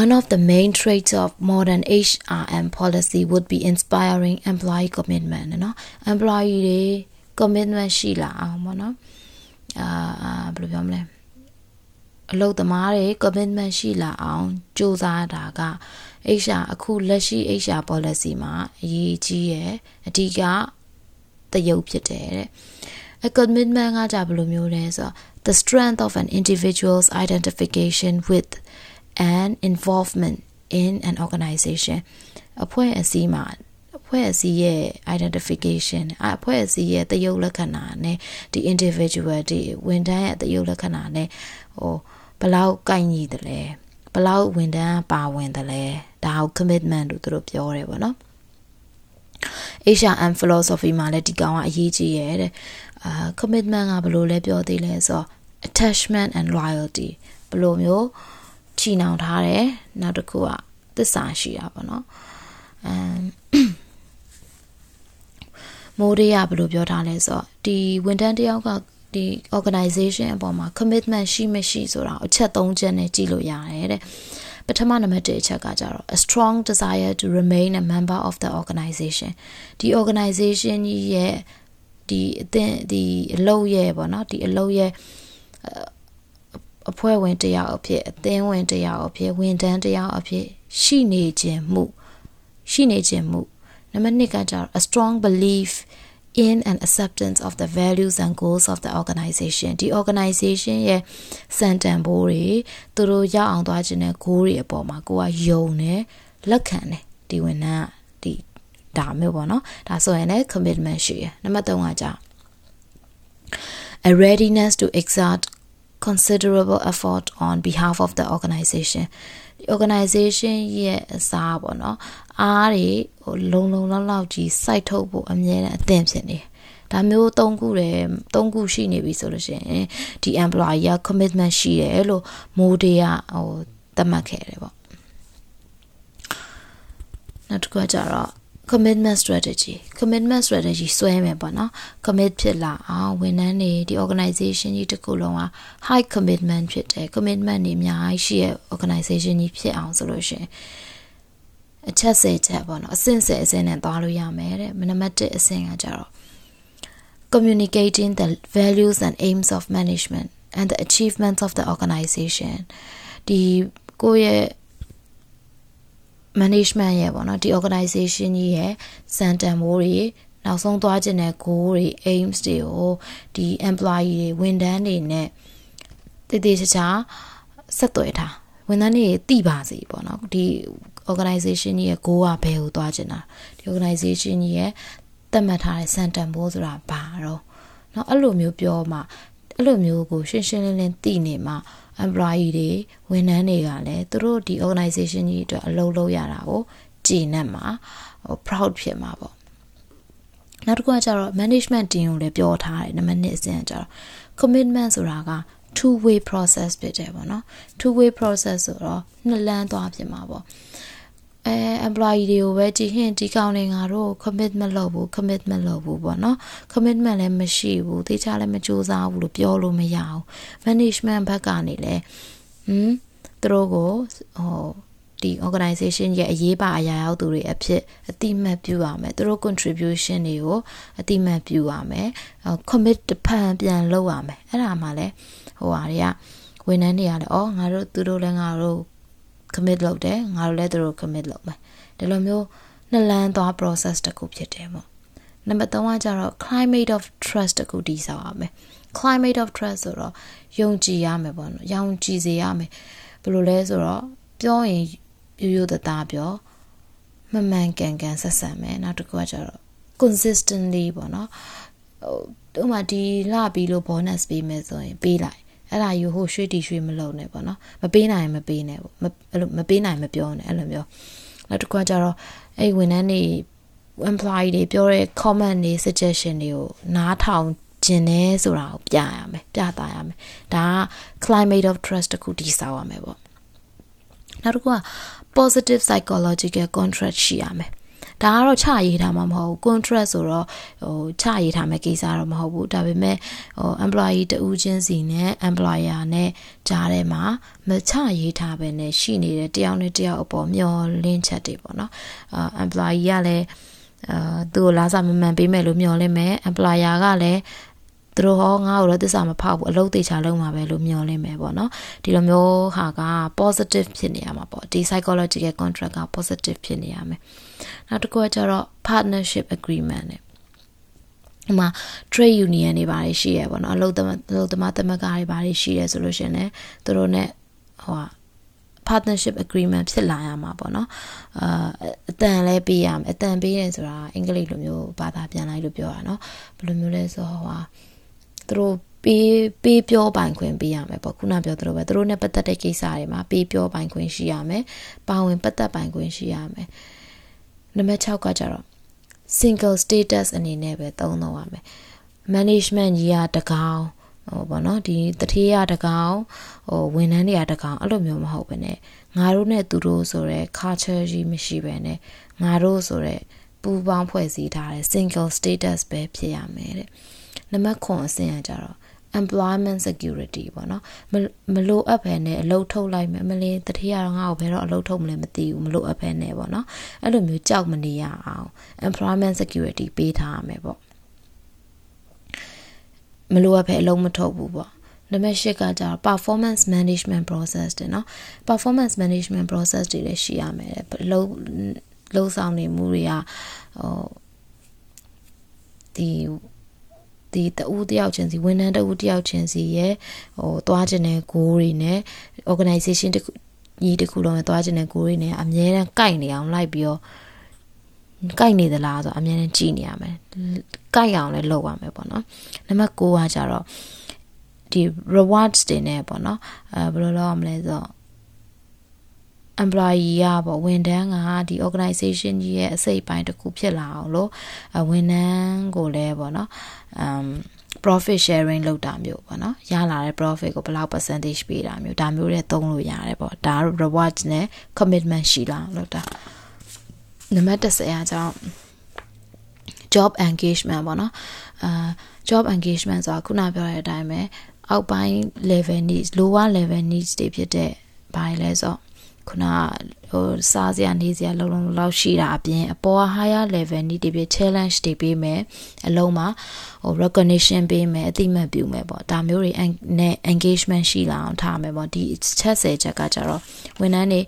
One of the main traits of modern HRM policy would be inspiring employee commitment နော် employee တွေ commitment ရှိလာအောင်ပေါ့နော်အာဘယ်လိုပြောမလဲအလုပ်သမားတွေ commitment ရှိလာအောင်စူးစမ်းတာက HR အခုလက်ရှိ HR policy မှာအရေးကြီးရဲ့အဓိကတရုပ်ဖြစ်တယ်တဲ့ a commitment ကကြဘယ်လိုမျိုးလဲဆိုတော့ the strength of an individual's identification with and involvement in an organization အဖွဲ့အစည်းမှာအဖွဲ့အစည်းရဲ့ identification အဖွဲ့အစည်းရဲ့တရုပ်လက္ခဏာနဲ့ဒီ individual ဒီဝန်ထမ်းရဲ့တရုပ်လက္ခဏာနဲ့ဟိုဘလောက်ကိုက်ညီတယ်လဲဘလောက်ဝန်ထမ်းပါဝင်တယ်လဲ ဒါကို commitment လို့သူတို့ပြောတယ်ပေါ့နော် HRM philosophy မှာလည်းဒီကောင်ကအရေးကြီးရဲ့တဲ့အာ commitment ကဘယ်လိုလဲပြောသေးလဲဆိုတော့ attachment and loyalty ဘယ်လိုမျိုးချီနှောင်ထားတယ်နောက်တစ်ခုကသစ္စာရှိတာပေါ့နော်အမ်မိုးရေကဘယ်လိုပြောထားလဲဆိုတော့ဒီဝန်ထမ်းတယောက်ကဒီ organization အပေါ်မှာ commitment ရှိမရှိဆိုတာအချက်၃ချက်နဲ့ကြည့်လို့ရတယ်တဲ့ ပထမနံပါတ်1အချက်ကကြတော့ a strong desire to remain a member of the organization ဒီ organization ကြီးရဲ့ဒီအသင်ဒီအလုပ်ရဲ့ပေါ့နော်ဒီအလုပ်ရဲ့အဖွဲ့ဝင်တယောက်အဖြစ်အသင်းဝင်တယောက်အဖြစ်ဝန်ထမ်းတယောက်အဖြစ်ရှိနေခြင်းမှုရှိနေခြင်းမှုနံပါတ်2ကကြတော့ a strong belief in and acceptance of the values and goals of the organization ဒီ organization ရဲ့စံတန်ဖိုးတွေသူတို့ရအောင်သွားခြင်းတဲ့ goal တွေအပေါ်မှာကိုကယုံတယ်လက်ခံတယ်ဒီဝန်ထမ်းဒီဒါမျိုးပေါ့နော်ဒါဆိုရင်လည်း commitment ရှိရနံပါတ်3ကကြ a readiness to exert considerable effort on behalf of the organization organization ရဲ့အစားပေါ့နော်အားတွေဟိုလုံလုံလောက်လောက်ကြီးစိုက်ထုတ်ဖို့အမြဲတမ်းအသင့်ဖြစ်နေဒါမျိုး၃ခုတယ်၃ခုရှိနေပြီဆိုလို့ရှိရင်ဒီ employee က commitment ရှိတယ်လို့မိုးတေးကဟိုသတ်မှတ်ခဲ့တယ်ပေါ့နောက်တစ်ခုကကြတော့ commitment strategy commitment strategy ဆွဲမယ်ပေါ့နော် commit ဖြစ်လာအောင်ဝန်ထမ်းတွေဒီ organization ကြီးတစ်ခုလုံးက high commitment ဖြစ်တယ် commitment တွေအများကြီးရှိရဲ့ organization ကြီးဖြစ်အောင်ဆိုလို့ရှိရင်အချက်၁၀ချက်ပေါ့နော်အဆင့်၁၀အဆင့်နဲ့သွားလို့ရမယ်တဲ့နံပါတ်1အဆင့်ကကြတော့ communicating the values and aims of management and the achievements of the organization ဒီကိုယ့်ရဲ့ management ရဲ့ပေါ့နော်ဒီ organization ကြီးရဲ့စံတန်ဖိုးတွေနောက်ဆုံးသွားခြင်းတဲ့ goal တွေ aims တွေကိုဒီ employee တွေဝန်ထမ်းတွေနဲ့တည်တည်ချာချာဆက်သွယ်ထားဝန်ထမ်းတွေသိပါစေပေါ့နော်ဒီ organization ကြီးရဲ့ goal ကဘယ်ကိုသွားခြင်းတာဒီ organization ကြီးရဲ့သတ်မှတ်ထားတဲ့စံတန်ဖိုးဆိုတာဘာတော့เนาะအဲ့လိုမျိုးပြောမှ အဲ့လိုမျိုးကိုရှင်းရှင်းလင်းလင်းသိနေမှ employee တွေဝန်ထမ်းတွေကလည်းသူတို့ဒီ organization ကြီးအတွက်အလုပ်လုပ်ရတာကိုကြည်နဲ့မှာ proud ဖြစ်မှာပေါ့နောက်တစ်ခုကကျတော့ management team ကိုလည်းပြောထားတယ်နံပါတ်1အဆင့်ကကျတော့ commitment ဆိုတာက two way process ဖြစ်တယ်ပေါ့နော် two way process ဆိုတော့နှစ်လမ်းသွားဖြစ်မှာပေါ့ အဲ employee တွေကိုပဲကြည်ဟင်ဒီကောင်တွေငါတို့ commitment လုပ်ဘူး commitment လုပ်ဘူးပေါ့နော် commitment လည်းမရှိဘူးတေချာလည်းမကြိုးစားဘူးလို့ပြောလို့မရဘူး management ဘက်ကနေလည်းဟမ်သူတို့ကိုဟိုဒီ organization ရဲ့အရေးပါအရာရောက်သူတွေအဖြစ်အတိမတ်ပြုရမယ်သူတို့ contribution တွေကိုအတိမတ်ပြုရမယ် commit တဖန်ပြန်လုပ်ရမယ်အဲ့ဒါမှလည်းဟိုဟာတွေကဝန်ထမ်းတွေကလည်းအော်ငါတို့သူတို့လည်းငါတို့ commit လုပ်တယ်ငါတို့လည်းသူတို့ commit လုပ်မယ်ဒီလိုမျိုးနှစ်လန်းသွား process တစ်ခုဖြစ်တယ်ပေါ့နံပါတ်3ကကျတော့ climate of trust တခုတည်ဆောက်ရမယ် climate of trust ဆိုတော့ယုံကြည်ရမယ်ပေါ့နော်ယုံကြည်စေရမယ်ဘယ်လိုလဲဆိုတော့ပြောရင်ရိုးရိုးသားသားပြောမမှန်ကန်ကန်ဆက်ဆံမယ်နောက်တစ်ခုကကျတော့ consistently ပေါ့နော်ဟိုဥမာဒီလပြီးလို့ bonus ပေးမယ်ဆိုရင်ပေးလိုက် အဲ့ဒါယူဟိုရွှေ့တီရွှေ့မလုပ်နဲ့ပေါ့နော်မပေးနိုင်ရင်မပေးနဲ့ပေါ့အဲ့လိုမပေးနိုင်မပြောနဲ့အဲ့လိုမျိုးနောက်တစ်ခုကကျတော့အဲ့ဝန်ထမ်းတွေ employee တွေပြောတဲ့ comment တွေ suggestion တွေကိုနားထောင်ကျင်တယ်ဆိုတာကိုပြရမယ်ပြသရမယ်ဒါက climate of trust တခုတည်ဆောက်ရမယ်ပေါ့နောက်တစ်ခုက positive psychological contract ရှိရမယ် ဒါကတော့ချရေးထားမှာမဟုတ်ဘူး contract ဆိုတော့ဟိုချရေးထားမယ့်ကိစ္စတော့မဟုတ်ဘူးဒါပေမဲ့ဟို employee တူးချင်းစီနဲ့ employer နဲ့ကြားထဲမှာမချရေးထားပဲနဲ့ရှိနေတဲ့တယောက်နဲ့တယောက်အပေါ်မျောလင်းချက်တွေပေါ့နော်အာ employee ကလည်းအာသူ့ကိုလာစာမမှန်ပေးမယ်လို့မျှော်လင့်မယ် employer ကလည်း သူတို့ဟောငါ့ကိုတော့သစ္စာမဖောက်ဘူးအလုပ်သေးချာလုံးမှာပဲလို့မျှော်လင့်မယ်ပေါ့နော်ဒီလိုမျိုးဟာက positive ဖြစ်နေရမှာပေါ့ဒီ psychological contract က positive ဖြစ်နေရမယ်နောက်တစ်ခုကကျတော့ partnership agreement နဲ့ဒီမှာ trade union တွေဘာတွေရှိရပေါ့နော်အလုပ်သမအလုပ်သမသမဂ္ဂတွေဘာတွေရှိရဆိုလို့ရှင်လည်းသူတို့ ਨੇ ဟိုဟာ partnership agreement ဖြစ်လာရမှာပေါ့နော်အာအတန်လဲပေးရမယ်အတန်ပေးရဆိုတာအင်္ဂလိပ်လိုမျိုးဘာသာပြန်လိုက်လို့ပြောတာနော်ဘယ်လိုမျိုးလဲဆိုဟိုဟာ သူတို့ပေးပေးပြောပိုင်ခွင့်ပေးရမယ်ပေါ့ခုနပြောသလိုပဲသူတို့ ਨੇ ပတ်သက်တဲ့ကိစ္စတွေမှာပေးပြောပိုင်ခွင့်ရှိရမယ်ပါဝင်ပတ်သက်ပိုင်ခွင့်ရှိရမယ်နံပါတ်6ကကြတော့ single status အနေနဲ့ပဲသုံးတော့ရမယ် management ကြီးကတကောင်ဟိုပေါ့နော်ဒီတထေးရတကောင်ဟိုဝန်ထမ်းတွေကတကောင်အဲ့လိုမျိုးမဟုတ်ဘဲနဲ့ငါတို့နဲ့သူတို့ဆိုရဲ culture ကြီးမရှိဘဲနဲ့ငါတို့ဆိုရဲပူပေါင်းဖွဲ့စည်းထားတဲ့ single status ပဲဖြစ်ရမယ်တဲ့ နံပါတ်9အဆင့်ကကြတော့ employment security ပေါ့နော်မလိုအပ်ဘဲနဲ့အလုပ်ထုတ်လိုက်မယ်မလင်းတတိယတော့ငါ့ကိုဘယ်တော့အလုပ်ထုတ်မလဲမသိဘူးမလိုအပ်ဘဲနဲ့ပေါ့နော်အဲ့လိုမျိုးကြောက်မနေရအောင် employment security ပေးထားရမယ်ပေါ့မလိုအပ်ဘဲအလုပ်မထုတ်ဘူးပေါ့နံပါတ်၈ကကြာ performance management process တဲ့နော် performance management process တွေလည်းရှိရမယ်လုံလုံဆောင်နေမှုတွေကဟိုဒီ ဒီတူတယောက်ချင်းစီဝန်ထမ်းတူတယောက်ချင်းစီရဲ့ဟိုသွားခြင်းတဲ့ goal တွေနဲ့ organization တခုညီတခုလုံးနဲ့သွားခြင်းတဲ့ goal တွေနဲ့အများနဲ့ကိုက်နေအောင်လိုက်ပြီးတော့ကိုက်နေသလားဆိုတော့အများနဲ့ကြည့်နေရမယ်ကိုက်အောင်လည်းလုပ်ရမယ်ပေါ့နော်နံပါတ်9ကကြတော့ဒီ rewards တွေနဲ့ပေါ့နော်အဲဘယ်လိုလုပ်ရမလဲဆိုတော့ employee ရပေါ့ဝန်ထမ်းကဒီ organization ကြီးရဲ့အစိတ်ပိုင်းတစ်ခုဖြစ်လာအောင်လို့ဝန်ထမ်းကိုလည်းပေါ့နော် um profit sharing လုပ်တာမျိုးပေါ့နော်ရလာတဲ့ profit ကိုဘယ်လောက် percentage ပေးတာမျိုးဒါမျိုးတွေသုံးလို့ရတယ်ပေါ့ဒါ rewards နဲ့ commitment ရှိလာလို့တာနံပါတ်10အကြောင်း job engagement ပေါ့နော်အာ job engagement ဆိုတာခုနပြောတဲ့အတိုင်းပဲအောက်ပိုင်း level needs lower level needs တွေဖြစ်တဲ့ဘာလဲဆိုတော့ ခုနဟိုစားစရာနေစရာလုံးလုံးလောက်ရှိတာအပြင်အပေါ် higher level နေတပြ challenge တွေပေးမယ်အလုံးမှာဟို recognition ပေးမယ်အသိမှတ်ပြုမယ်ပေါ့ဒါမျိုးတွေနဲ့ engagement ရှိလာအောင်ထားမယ်ပေါ့ဒီချက်ဆယ်ချက်ကကြတော့ဝန်ထမ်းတွေ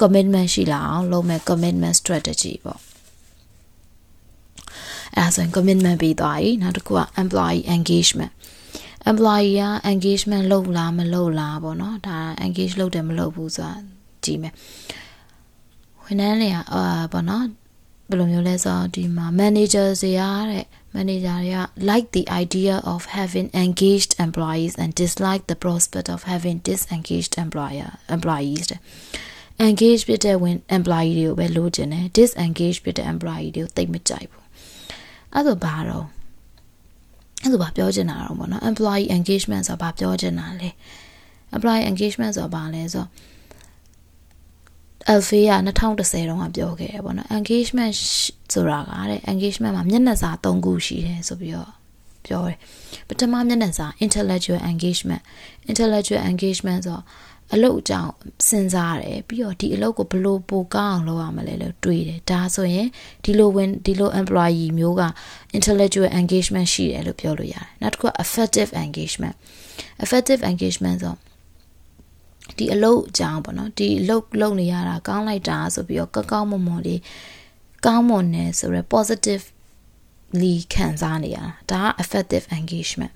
commitment ရှိလာအောင်လုပ်မယ် commitment strategy ပေါ့အဲဆိုရင် commitment ပေးသွားပြီနောက်တစ်ခုက employee engagement employee က engagement လုပ်လားမလုပ်လားပေါ့နော်ဒါ engage လုပ်တယ်မလုပ်ဘူးဆိုတာ ကြည့်မယ်ဝန်ထမ်းတွေကအာပေါ့နော်ဘယ်လိုမျိုးလဲဆိုတော့ဒီမှာ manager တွေရတဲ့ manager တွေက like the idea of having engaged employees and dislike the prospect of having disengaged employer employees တဲ့ engage ဖြစ်တဲ့ဝင် employee တွေကိုပဲလိုချင်တယ် disengage ဖြစ်တဲ့ employee တွေကိုသိမကြိုက်ဘူးအဲ့ဒါဘာတော့အဲ့ဒါဘာပြောချင်တာတော့ပေါ့နော် employee engagement ဆိုတာဘာပြောချင်တာလဲ employee engagement ဆိုတာဘာလဲဆိုတော့ Alpha က2010တုန်းကပြောခဲ့တယ်ပေါ့နော် engagement ဆိုတာကတဲ့ engagement မှာမျက်နှာစာ၃ခုရှိတယ်ဆိုပြီးတော့ပြောတယ်ပထမမျက်နှာစာ intellectual engagement intellectual engagement ဆိုတော့အလုပ်အကြောင်းစဉ်းစားတယ်ပြီးတော့ဒီအလုပ်ကိုဘလို့ပိုကောင်းအောင်လုပ်ရမလဲလို့တွေးတယ်ဒါဆိုရင်ဒီလိုဝင်ဒီလို employee မျိုးက intellectual engagement ရှိတယ်လို့ပြောလို့ရတယ်နောက်တစ်ခုက effective engagement effective engagement ဆို ဒီအလုပ်အကြောင်းပေါ့နော်ဒီအလုပ်လုပ်နေရတာကောင်းလိုက်တာဆိုပြီးတော့ကောက်ကောက်မွန်မွန်လေးကောင်းမွန်နေဆိုရယ် positive လီခံစားနေရတာဒါက effective engagement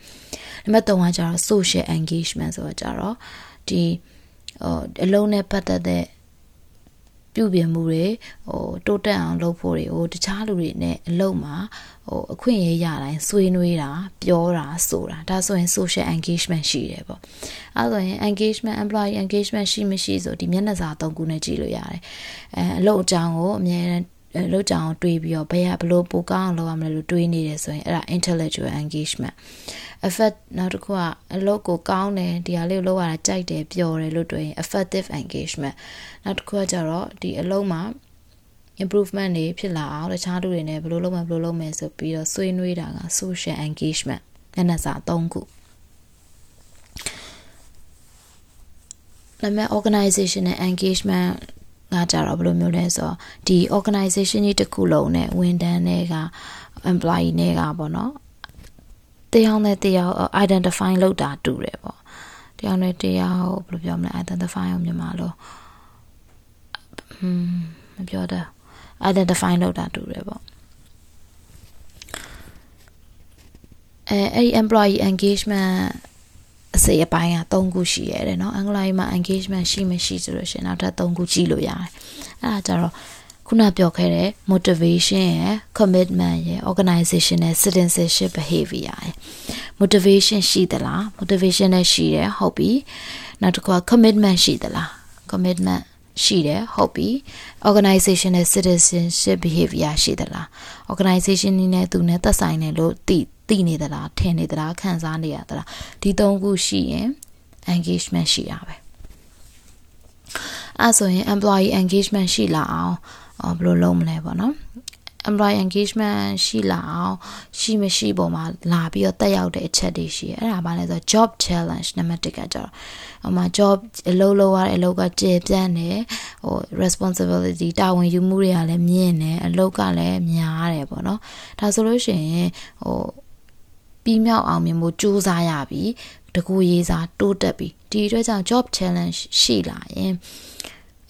နံပါတ်3ကကျတော့ social engagement ဆိုတော့ကျတော့ဒီဟိုအလုံးနဲ့ပတ်သက်တဲ့ ပြုပြင်မှုတွေဟိုတိုးတက်အောင်လုပ်ဖို့တွေဟိုတခြားလူတွေနဲ့အလုပ်မှာဟိုအခွင့်အရေးရတိုင်းဆွေးနွေးတာပြောတာဆိုတာဒါဆိုရင် social engagement ရှိတယ်ပေါ့အဲဆိုရင် engagement employee engagement ရှိမရှိဆိုဒီမျက်နှာစာသုံးခုနဲ့ကြည့်လို့ရတယ်အဲအလုပ်အကြောင်းကိုအများအား လောက်ကြအောင်တွေးပြီးတော့ဘယ်ကဘလို့ပိုကောင်းအောင်လုပ်ရမလဲလို့တွေးနေတယ်ဆိုရင်အဲ့ဒါ intellectual engagement effect နောက်တစ်ခုကအလုပ်ကိုကောင်းတယ်ဒီဟာလေးကိုလုပ်ရတာကြိုက်တယ်ပျော်တယ်လို့တွေးရင် effective engagement နောက်တစ်ခုကကျတော့ဒီအလုပ်မှာ improvement တွေဖြစ်လာအောင်တခြားလူတွေနဲ့ဘယ်လိုလုပ်မလဲဘယ်လိုလုပ်မယ်ဆိုပြီးတော့ဆွေးနွေးတာက social engagement မျက်နှာစာ၃ခုနာမည် organizational engagement ငါကြတော့ဘယ်လိုမျိုးလဲဆိုတော့ဒီ organization ကြီးတစ်ခုလုံးနဲ့ဝန်ထမ်းတွေက employee တွေကပေါ့နော်တရားနဲ့တရား identify လုပ်တာတူတယ်ပေါ့တရားနဲ့တရားဘယ်လိုပြောမလဲ identify အောင်မြန်မာလို့ဟွန်းမပြောတော့ identify လုပ်တာတူတယ်ပေါ့အဲအဲ့ဒီ employee engagement အစိအပိုင်းက၃ခုရှိရတယ်เนาะအင်္ဂလိပ်မှာ engagement ရှိမရှိဆိုလို့ရှိရင်နောက်ထပ်၃ခုကြည့်လို့ရတယ်အဲ့ဒါကြတော့ခုနပြောခဲ့တဲ့ motivation ရယ် commitment ရယ် organization နဲ့ citizenship behavior ရယ် motivation ရှိသလား motivation နဲ့ရှိတယ်ဟုတ်ပြီနောက်တစ်ခုက commitment ရှိသလား commitment ရှိတယ်ဟုတ်ပြီ organization နဲ့ citizenship behavior ရှိသလား organization နဲ့သူနဲ့သက်ဆိုင်တယ်လို့သိ သိနေသလားထင်နေသလားခံစားနေရသလားဒီသုံးခုရှိရင် engagement ရှိရပဲအဲဆိုရင် employee engagement ရှိလာအောင်ဘယ်လိုလုပ်မလဲပေါ့နော် employee engagement ရှိလာအောင်ရှိမရှိပုံမှာလာပြီးတော့တက်ရောက်တဲ့အချက်တွေရှိတယ်အဲ့ဒါဘာလဲဆိုတော့ job challenge နံပါတ်1ကကြတော့ဟိုမှာ job အလုပ်လုပ်ရတဲ့အလုပ်ကကျေပြန့်တယ်ဟို responsibility တာဝန်ယူမှုတွေကလည်းမြင့်တယ်အလုပ်ကလည်းများတယ်ပေါ့နော်ဒါဆိုလို့ရှိရင်ဟို ပြီးမြောက်အောင်မြင်ဖို့ကြိုးစားရပြီတကူရေးစားတိုးတက်ပြီဒီအတွက်ကြောင့် job challenge ရှိလာရင်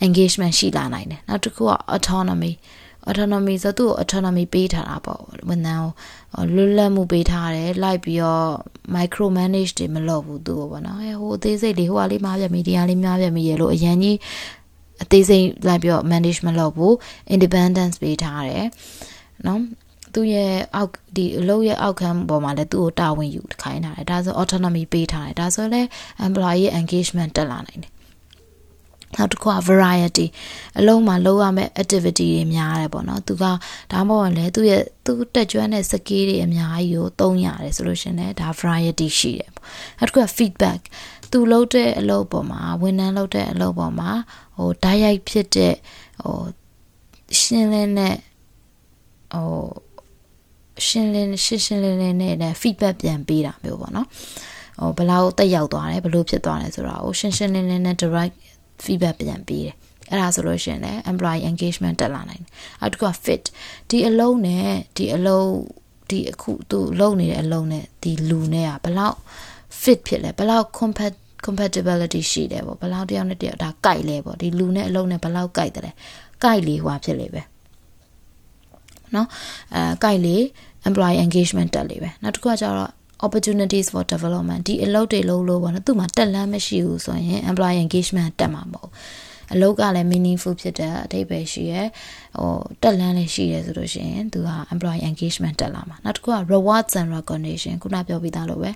engagement ရှိလာနိုင်တယ်နောက်တစ်ခုက autonomy autonomy ဆိုသူ့ autonomy ပေးထားတာပေါ့ဝန်ထမ်းကိုလွတ်လပ်မှုပေးထားတယ်လိုက်ပြီးတော့ micro manage တွေမလုပ်ဘူးသူ့ပေါ့နော်ဟိုအသေးစိတ်လေးဟိုကလေးမှားပြမီဒီယာလေးမှားပြမီရလို့အရန်ကြီးအသေးစိတ်လိုက်ပြီးတော့ manage မလုပ်ဘူး independence ပေးထားတယ်နော် သူ့ရဲ့အောက်ဒီအလုပ်ရဲ့အောက်ခံပေါ်မှာလည်းသူ့ကိုတာဝန်ယူခိုင်းထားတယ်ဒါဆို autonomy ပေးထားတယ်ဒါဆိုလည်း employee engagement တက်လာနိုင်တယ်နောက်တစ်ခုက variety အလုံးမှာလုပ်ရမယ့် activity တွေများတယ်ပေါ့နော်သူကဒါမှမဟုတ်လည်းသူ့ရဲ့သူ့တက်ကြွတဲ့ skill တွေအများကြီးကိုသုံးရတယ်ဆိုလို့ရှင်လည်းဒါ variety ရှိတယ်ပေါ့နောက်တစ်ခုက feedback သူလုပ်တဲ့အလုပ်ပေါ်မှာဝန်ထမ်းလုပ်တဲ့အလုပ်ပေါ်မှာဟိုဓာတ်ရိုက်ဖြစ်တဲ့ဟိုရှင်းလင်းတဲ့ဟို ရှင်းလင်းရှင်းရှင်းလင်းလင်းနဲ့ feedback ပြန်ပေးတာမျိုးပေါ့နော်ဟိုဘယ်လောက်တက်ရောက်သွားတယ်ဘယ်လိုဖြစ်သွားတယ်ဆိုတာကိုရှင်းရှင်းလင်းလင်းနဲ့ direct feedback ပြန်ပေးတယ်အဲ့ဒါဆိုလို့ရှိရင်လည်း employee engagement တက်လာနိုင်တယ်နောက်တစ်ခုက fit ဒီအလုံးနဲ့ဒီအလုံးဒီအခုသူလုံနေတဲ့အလုံးနဲ့ဒီလူနဲ့ကဘယ်လောက် fit ဖြစ်လဲဘယ်လောက် compat compatibility ရှိတယ်ပေါ့ဘယ်လောက်တယောက်နဲ့တယောက်ဒါကြိုက်လဲပေါ့ဒီလူနဲ့အလုံးနဲ့ဘယ်လောက်ကြိုက်တယ်လဲကြိုက်လေဟွာဖြစ်လေပဲ เนาะအဲကြိုက်လေ employee engagement တက်လေပဲနောက်တစ်ခုကကျတော့ opportunities for development ဒီအလုပ်တွေလုပ်လို့ပေါ့နော်သူ့မှာတက်လန်းမရှိဘူးဆိုရင် employee engagement တက်မှာမဟုတ် အလုပ်ကလည်း meaningful ဖြစ်တဲ့အဓိပ္ပာယ်ရှိရဲဟိုတက်လန်းလည်းရှိရဲဆိုလို့ရှိရင်သူက employee engagement တက်လာမှာနောက်တစ်ခုက rewards and recognition ခုနပြောပြီးသားလို့ပဲ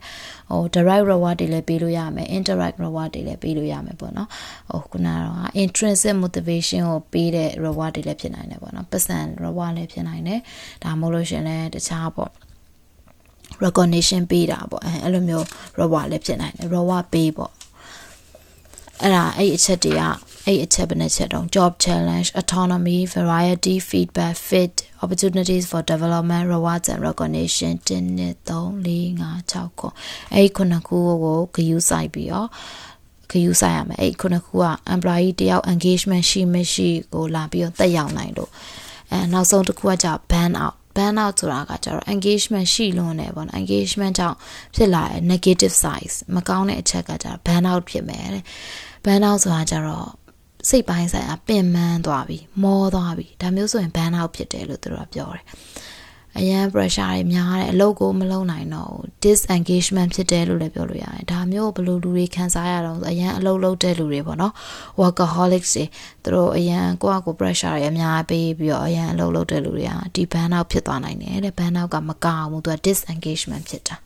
ဟို direct reward တွေလည်းပေးလို့ရမယ် indirect reward တွေလည်းပေးလို့ရမယ်ပေါ့နော်ဟိုခုနကတော့ intrinsic motivation ကိုပေးတဲ့ reward တွေလည်းဖြစ်နိုင်တယ်ပေါ့နော် percent reward လည်းဖြစ်နိုင်တယ်ဒါမှမဟုတ်လို့ရှင်လည်းတခြားပေါ့ recognition ပေးတာပေါ့အဲအဲ့လိုမျိုး reward လည်းဖြစ်နိုင်တယ် reward ပေးပေါ့အဲ့ဒါအဲ့အချက်တွေက အဲ့အချက်ဘယ်နှချက်တော့ job challenge autonomy variety feedback fit opportunities for development rewards and recognition 1 2 3 4 5 6ခုအဲ့ခုနှစ်ခုကိုဂယူးဆိုင်ပြီးတော့ဂယူးဆိုင်ရမယ်အဲ့ခုနှစ်ခုက employee တယောက် engagement ရှိမရှိကိုလာပြီးတော့တက်ရောက်နိုင်လို့အဲနောက်ဆုံးတစ်ခုကじゃ ban out burn out ဆိုတာကကျတော့ engagement ရှိလွန်းတယ်ပေါ့နော် engagement ကြောင့်ဖြစ်လာတဲ့ negative sides မကောင်းတဲ့အချက်ကကျတော့ burn out ဖြစ်မယ်တဲ့ burn out ဆိုတာကျတော့ စိတ်ပိုင်းဆိုင်ရာပင်ပန်းသွားပြီမောသွားပြီဒါမျိုးဆိုရင် burn out ဖြစ်တယ်လို့သူတို့ကပြောတယ်အရန် pressure တွေများတယ်အလုပ်ကိုမလုပ်နိုင်တော့ဘူး disengagement ဖြစ်တယ်လို့လည်းပြောလို့ရတယ်ဒါမျိုးဘယ်လိုလူတွေခံစားရတော့အရန်အလုပ်လုပ်တဲ့လူတွေပေါ့နော် workaholics တွေသူတို့အရန်ကိုယ့်အကို pressure တွေအများပေးပြီးတော့အရန်အလုပ်လုပ်တဲ့လူတွေကဒီ burn out ဖြစ်သွားနိုင်တယ်တဲ့ burn out ကမကောင်းဘူးသူက disengagement ဖြစ်တာ